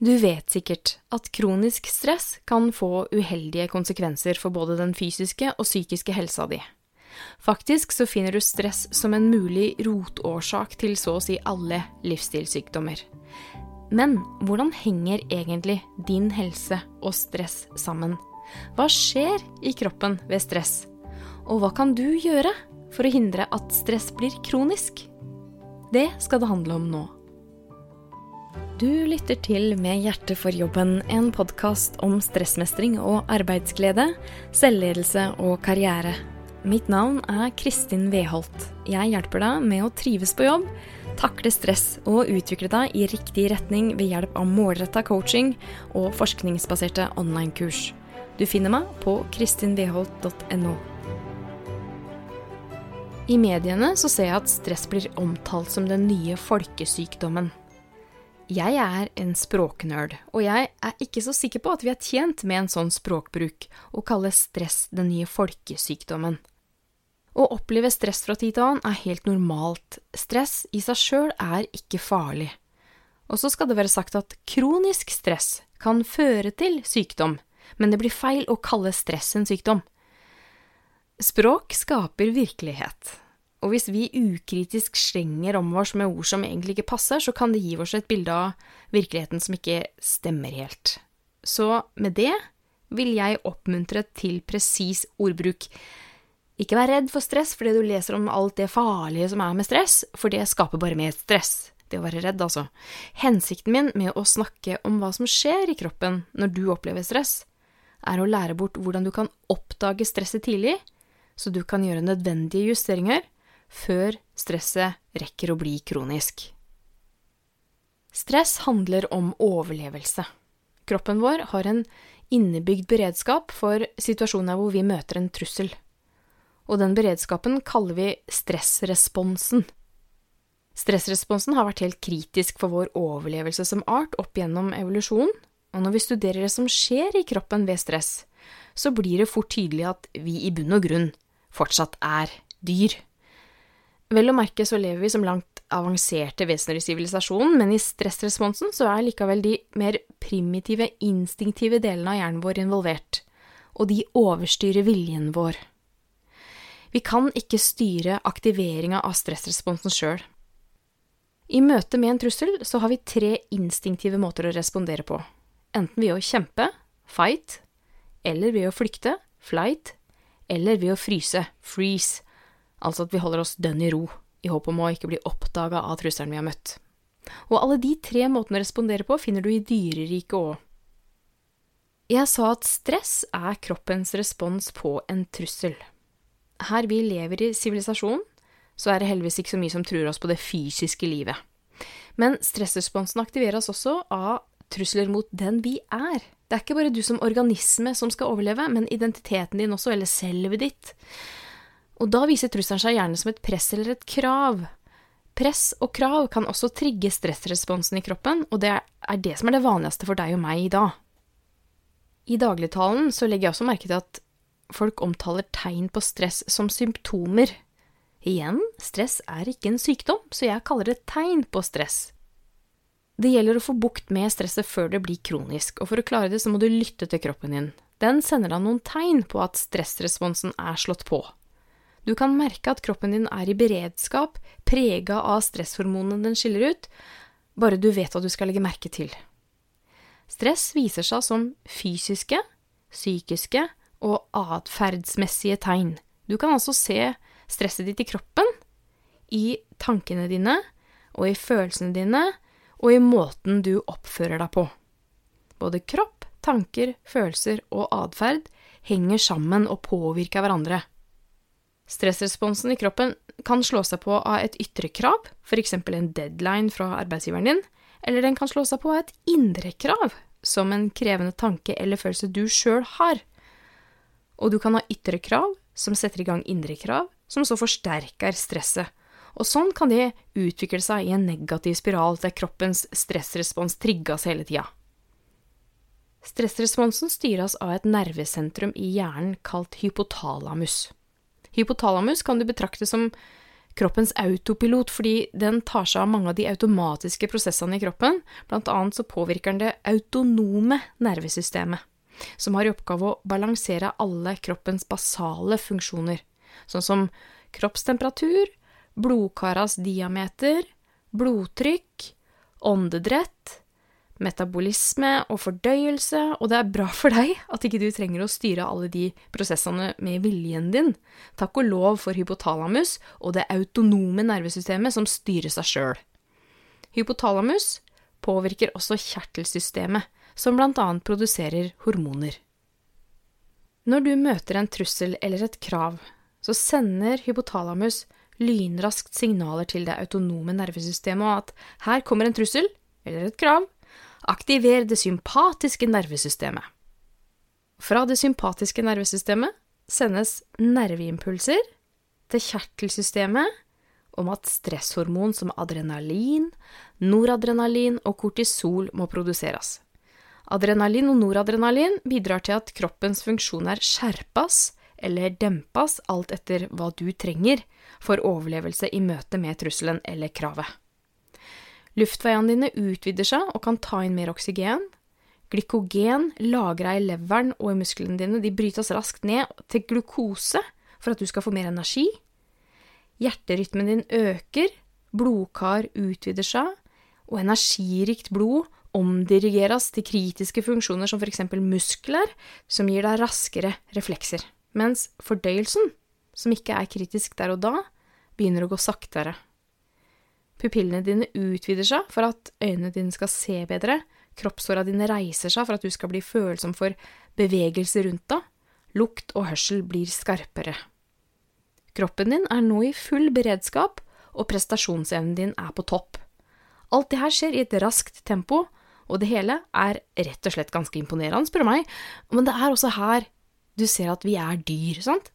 Du vet sikkert at kronisk stress kan få uheldige konsekvenser for både den fysiske og psykiske helsa di. Faktisk så finner du stress som en mulig rotårsak til så å si alle livsstilssykdommer. Men hvordan henger egentlig din helse og stress sammen? Hva skjer i kroppen ved stress? Og hva kan du gjøre for å hindre at stress blir kronisk? Det skal det handle om nå. Du lytter til Med hjertet for jobben, en podkast om stressmestring og arbeidsglede, selvledelse og karriere. Mitt navn er Kristin Weholt. Jeg hjelper deg med å trives på jobb, takle stress og utvikle deg i riktig retning ved hjelp av målretta coaching og forskningsbaserte online-kurs. Du finner meg på kristinweholt.no. I mediene så ser jeg at stress blir omtalt som den nye folkesykdommen. Jeg er en språknerd, og jeg er ikke så sikker på at vi er tjent med en sånn språkbruk, å kalle stress den nye folkesykdommen. Å oppleve stress fra tid til annen er helt normalt, stress i seg sjøl er ikke farlig. Og så skal det være sagt at kronisk stress kan føre til sykdom, men det blir feil å kalle stress en sykdom. Språk skaper virkelighet. Og hvis vi ukritisk slenger om oss med ord som egentlig ikke passer, så kan det gi oss et bilde av virkeligheten som ikke stemmer helt. Så med det vil jeg oppmuntre til presis ordbruk. Ikke vær redd for stress fordi du leser om alt det farlige som er med stress, for det skaper bare mer stress. Det å være redd, altså. Hensikten min med å snakke om hva som skjer i kroppen når du opplever stress, er å lære bort hvordan du kan oppdage stresset tidlig, så du kan gjøre nødvendige justeringer før stresset rekker å bli kronisk. Stress handler om overlevelse. Kroppen vår har en innebygd beredskap for situasjoner hvor vi møter en trussel. Og den beredskapen kaller vi stressresponsen. Stressresponsen har vært helt kritisk for vår overlevelse som art opp gjennom evolusjonen, og når vi studerer det som skjer i kroppen ved stress, så blir det fort tydelig at vi i bunn og grunn fortsatt er dyr. Vel å merke så lever vi som langt avanserte vesener i sivilisasjonen, men i stressresponsen så er likevel de mer primitive, instinktive delene av hjernen vår involvert, og de overstyrer viljen vår. Vi kan ikke styre aktiveringa av stressresponsen sjøl. I møte med en trussel så har vi tre instinktive måter å respondere på, enten ved å kjempe, fight, eller ved å flykte, flight, eller ved å fryse, freeze, altså at vi holder oss dønn i ro, i håp om å ikke bli oppdaga av trusselen vi har møtt. Og alle de tre måtene å respondere på finner du i dyreriket òg. Jeg sa at stress er kroppens respons på en trussel. Her vi lever i sivilisasjonen, så er det heldigvis ikke så mye som truer oss på det fysiske livet. Men stressresponsen aktiveres også av trusler mot den vi er. Det er ikke bare du som organisme som skal overleve, men identiteten din også, eller selvet ditt. Og da viser trusselen seg gjerne som et press eller et krav. Press og krav kan også trigge stressresponsen i kroppen, og det er det som er det vanligste for deg og meg i dag. I dagligtalen så legger jeg også merke til at folk omtaler tegn på stress som symptomer. Igjen, stress er ikke en sykdom, så jeg kaller det tegn på stress. Det gjelder å få bukt med stresset før det blir kronisk, og for å klare det så må du lytte til kroppen din. Den sender deg noen tegn på at stressresponsen er slått på. Du kan merke at kroppen din er i beredskap, prega av stresshormonene den skiller ut, bare du vet hva du skal legge merke til. Stress viser seg som fysiske, psykiske og atferdsmessige tegn. Du kan altså se stresset ditt i kroppen, i tankene dine og i følelsene dine og i måten du oppfører deg på. Både kropp, tanker, følelser og atferd henger sammen og påvirker hverandre. Stressresponsen i kroppen kan slå seg på av et ytre krav, f.eks. en deadline fra arbeidsgiveren din, eller den kan slå seg på av et indre krav, som en krevende tanke eller følelse du sjøl har. Og du kan ha ytre krav som setter i gang indre krav, som så forsterker stresset. Og sånn kan det utvikle seg i en negativ spiral der kroppens stressrespons trigges hele tida. Stressresponsen styres av et nervesentrum i hjernen kalt hypotalamus. Hypotalamus kan du betrakte som kroppens autopilot, fordi den tar seg av mange av de automatiske prosessene i kroppen. Blant annet så påvirker den det autonome nervesystemet, som har i oppgave å balansere alle kroppens basale funksjoner, sånn som kroppstemperatur, blodkaras diameter, blodtrykk, åndedrett, metabolisme og fordøyelse, og det er bra for deg at ikke du trenger å styre alle de prosessene med viljen din. Takk og lov for hypotalamus og det autonome nervesystemet som styrer seg sjøl. Hypotalamus påvirker også kjertelsystemet, som annet produserer hormoner. Når du møter en trussel eller et krav, så sender hypotalamus lynraskt signaler til det autonome nervesystemet at her kommer en trussel eller et krav, Aktiver det sympatiske nervesystemet. Fra det sympatiske nervesystemet sendes nerveimpulser til kjertelsystemet om at stresshormon som adrenalin, noradrenalin og kortisol må produseres. Adrenalin og noradrenalin bidrar til at kroppens funksjoner skjerpes eller dempes alt etter hva du trenger for overlevelse i møte med trusselen eller kravet. Luftveiene dine utvider seg og kan ta inn mer oksygen. Glykogen lagra i leveren og i musklene dine de brytes raskt ned til glukose for at du skal få mer energi. Hjerterytmen din øker, blodkar utvider seg, og energirikt blod omdirigeres til kritiske funksjoner som f.eks. muskler, som gir deg raskere reflekser, mens fordøyelsen, som ikke er kritisk der og da, begynner å gå saktere. Pupillene dine utvider seg for at øynene dine skal se bedre, kroppshåra dine reiser seg for at du skal bli følsom for bevegelse rundt deg, lukt og hørsel blir skarpere. Kroppen din er nå i full beredskap, og prestasjonsevnen din er på topp. Alt det her skjer i et raskt tempo, og det hele er rett og slett ganske imponerende, spør du meg, men det er også her du ser at vi er dyr, sant?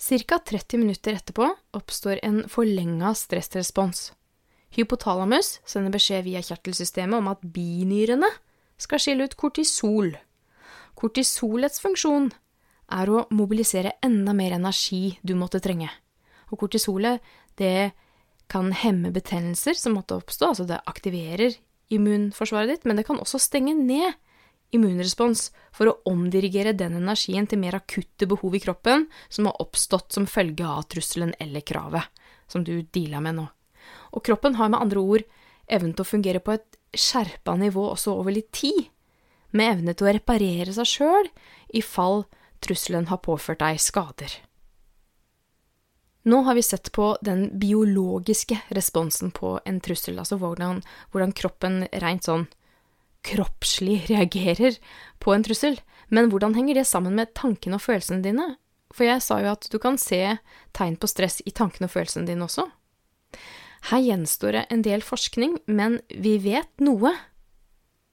Ca 30 minutter etterpå oppstår en forlenga stressrespons. Hypotalamus sender beskjed via kjertelsystemet om at binyrene skal skille ut kortisol. Kortisolets funksjon er å mobilisere enda mer energi du måtte trenge. Og kortisolet, det kan hemme betennelser som måtte oppstå, altså det aktiverer immunforsvaret ditt, men det kan også stenge ned immunrespons for å omdirigere den energien til mer akutte behov i kroppen som har oppstått som følge av trusselen eller kravet som du deala med nå. Og kroppen har med andre ord evnen til å fungere på et skjerpa nivå også over litt tid, med evne til å reparere seg sjøl i fall trusselen har påført deg skader. Nå har vi sett på den biologiske responsen på en trussel, altså hvordan, hvordan kroppen rent sånn kroppslig reagerer på en trussel, men hvordan henger det sammen med tankene og følelsene dine? For jeg sa jo at du kan se tegn på stress i tankene og følelsene dine også. Her gjenstår det en del forskning, men vi vet noe.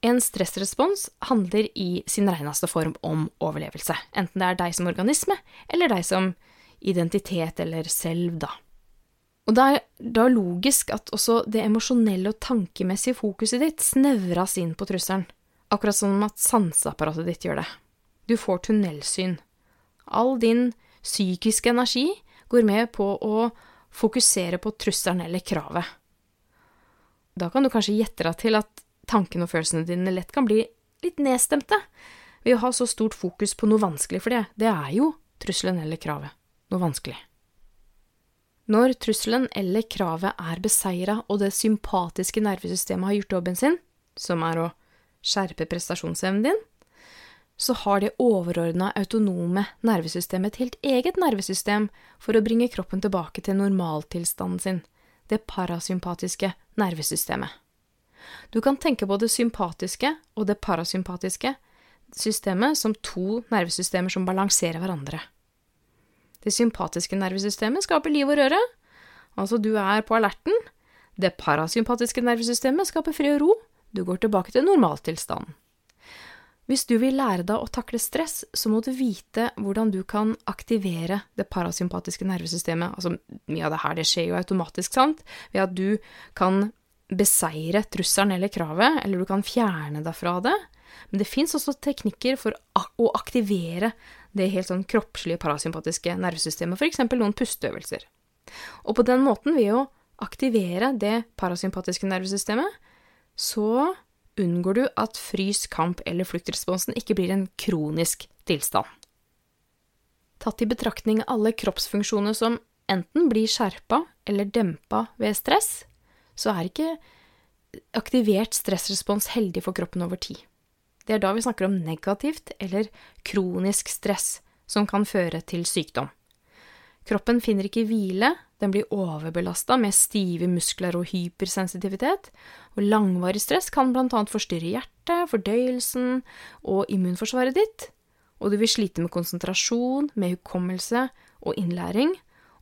En stressrespons handler i sin reneste form om overlevelse, enten det er deg som organisme, eller deg som identitet eller selv, da. Og det er da logisk at også det emosjonelle og tankemessige fokuset ditt snevras inn på trusselen, akkurat som at sanseapparatet ditt gjør det. Du får tunnelsyn. All din psykiske energi går med på å fokusere på trusselen eller kravet. Da kan du kanskje gjette deg til at tankene og følelsene dine lett kan bli litt nedstemte ved å ha så stort fokus på noe vanskelig, for det, det er jo trusselen eller kravet. Noe vanskelig. Når trusselen eller kravet er beseira og det sympatiske nervesystemet har gjort jobben sin, som er å skjerpe prestasjonsevnen din, så har det overordna autonome nervesystemet et helt eget nervesystem for å bringe kroppen tilbake til normaltilstanden sin, det parasympatiske nervesystemet. Du kan tenke på det sympatiske og det parasympatiske systemet som to nervesystemer som balanserer hverandre. Det sympatiske nervesystemet skaper liv og røre. Altså, du er på alerten. Det parasympatiske nervesystemet skaper fred og ro. Du går tilbake til normaltilstanden. Hvis du vil lære deg å takle stress, så må du vite hvordan du kan aktivere det parasympatiske nervesystemet. Altså, mye av det her det skjer jo automatisk, sant, ved at du kan beseire trusselen eller kravet, eller du kan fjerne deg fra det. Men det fins også teknikker for å aktivere det helt sånn kroppslige parasympatiske nervesystemet, f.eks. noen pusteøvelser. Og på den måten, ved å aktivere det parasympatiske nervesystemet, så unngår du at frys, kamp eller fluktresponsen ikke blir en kronisk tilstand. Tatt i betraktning alle kroppsfunksjoner som enten blir skjerpa eller dempa ved stress, så er ikke aktivert stressrespons heldig for kroppen over tid. Det er da vi snakker om negativt eller kronisk stress som kan føre til sykdom. Kroppen finner ikke hvile, den blir overbelasta med stive muskler og hypersensitivitet, og langvarig stress kan annet forstyrre hjertet, fordøyelsen og immunforsvaret ditt, og du vil slite med konsentrasjon, med hukommelse og innlæring,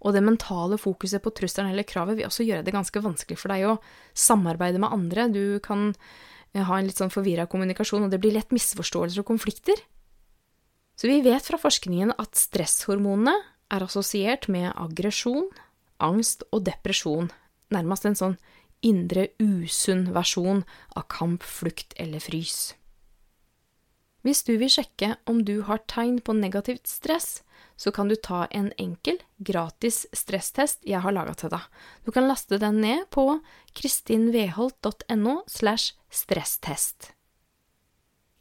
og det mentale fokuset på trusselen eller kravet vil også gjøre det ganske vanskelig for deg å samarbeide med andre, du kan ha en litt sånn forvirra kommunikasjon, og det blir lett misforståelser og konflikter. Så vi vet fra forskningen at stresshormonene er assosiert med aggresjon, angst og depresjon, nærmest en sånn indre usunn versjon av kamp, flukt eller frys. Hvis du vil sjekke om du har tegn på negativt stress, så kan du ta en enkel, gratis stresstest jeg har laga til deg. Du kan laste den ned på kristinveholt.no slash stresstest.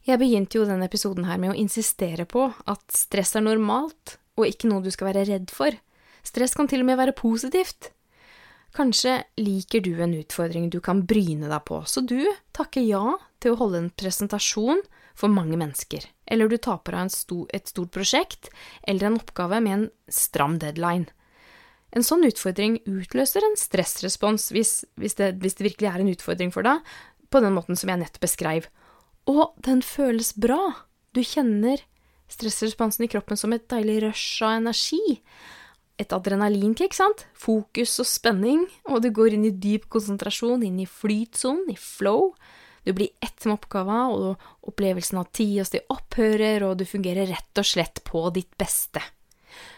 Jeg begynte jo denne episoden her med å insistere på at stress er normalt, og ikke noe du skal være redd for. Stress kan til og med være positivt. Kanskje liker du en utfordring du kan bryne deg på, så du takker ja til å holde en presentasjon for mange mennesker, eller du tar på deg et stort prosjekt eller en oppgave med en stram deadline. En sånn utfordring utløser en stressrespons hvis, hvis, det, hvis det virkelig er en utfordring for deg, på den måten som jeg nettopp beskrev. Og den føles bra. Du kjenner stressresponsen i kroppen som et deilig rush av energi. Et adrenalinkick, sant? Fokus og spenning, og du går inn i dyp konsentrasjon, inn i flytsonen, i flow. Du blir ett med oppgava, og opplevelsen av tid og sted opphører, og du fungerer rett og slett på ditt beste.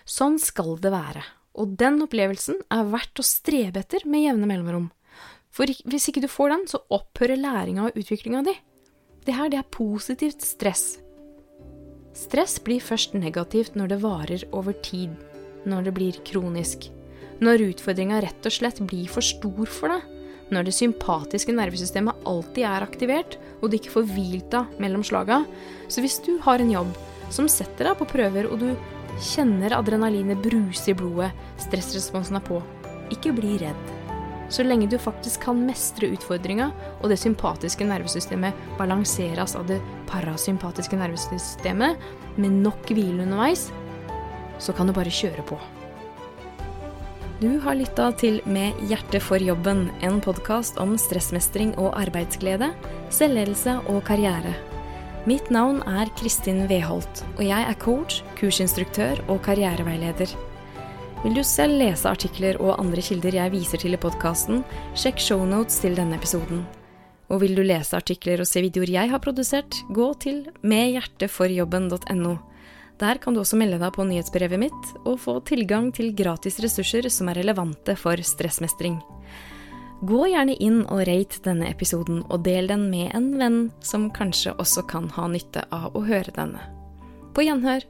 Sånn skal det være, og den opplevelsen er verdt å strebe etter med jevne mellomrom. For hvis ikke du får den, så opphører læringa og utviklinga di. Det her, det er positivt stress. Stress blir først negativt når det varer over tid, når det blir kronisk. Når utfordringa rett og slett blir for stor for deg. Når det sympatiske nervesystemet alltid er aktivert, og du ikke får hvilt deg mellom slaga. Så hvis du har en jobb som setter deg på prøver, og du kjenner adrenalinet bruse i blodet, stressresponsen er på, ikke bli redd. Så lenge du faktisk kan mestre utfordringa, og det sympatiske nervesystemet balanseres av det parasympatiske nervesystemet med nok hvile underveis, så kan du bare kjøre på. Du har lytta til Med hjertet for jobben, en podkast om stressmestring og arbeidsglede, selvledelse og karriere. Mitt navn er Kristin Weholt, og jeg er coach, kursinstruktør og karriereveileder. Vil du selv lese artikler og andre kilder jeg viser til i podkasten, sjekk shownotes til denne episoden. Og vil du lese artikler og se videoer jeg har produsert, gå til medhjerteforjobben.no. Der kan du også melde deg på nyhetsbrevet mitt og få tilgang til gratis ressurser som er relevante for stressmestring. Gå gjerne inn og rate denne episoden, og del den med en venn som kanskje også kan ha nytte av å høre denne. På gjenhør!